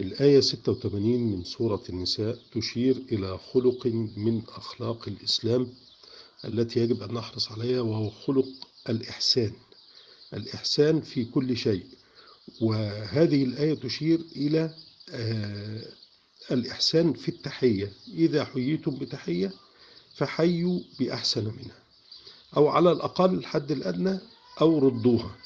الآية 86 من سورة النساء تشير إلى خلق من أخلاق الإسلام التي يجب أن نحرص عليها وهو خلق الإحسان. الإحسان في كل شيء. وهذه الآية تشير إلى آه، الإحسان في التحية. إذا حييتم بتحية فحيوا بأحسن منها أو على الأقل الحد الأدنى أو ردوها.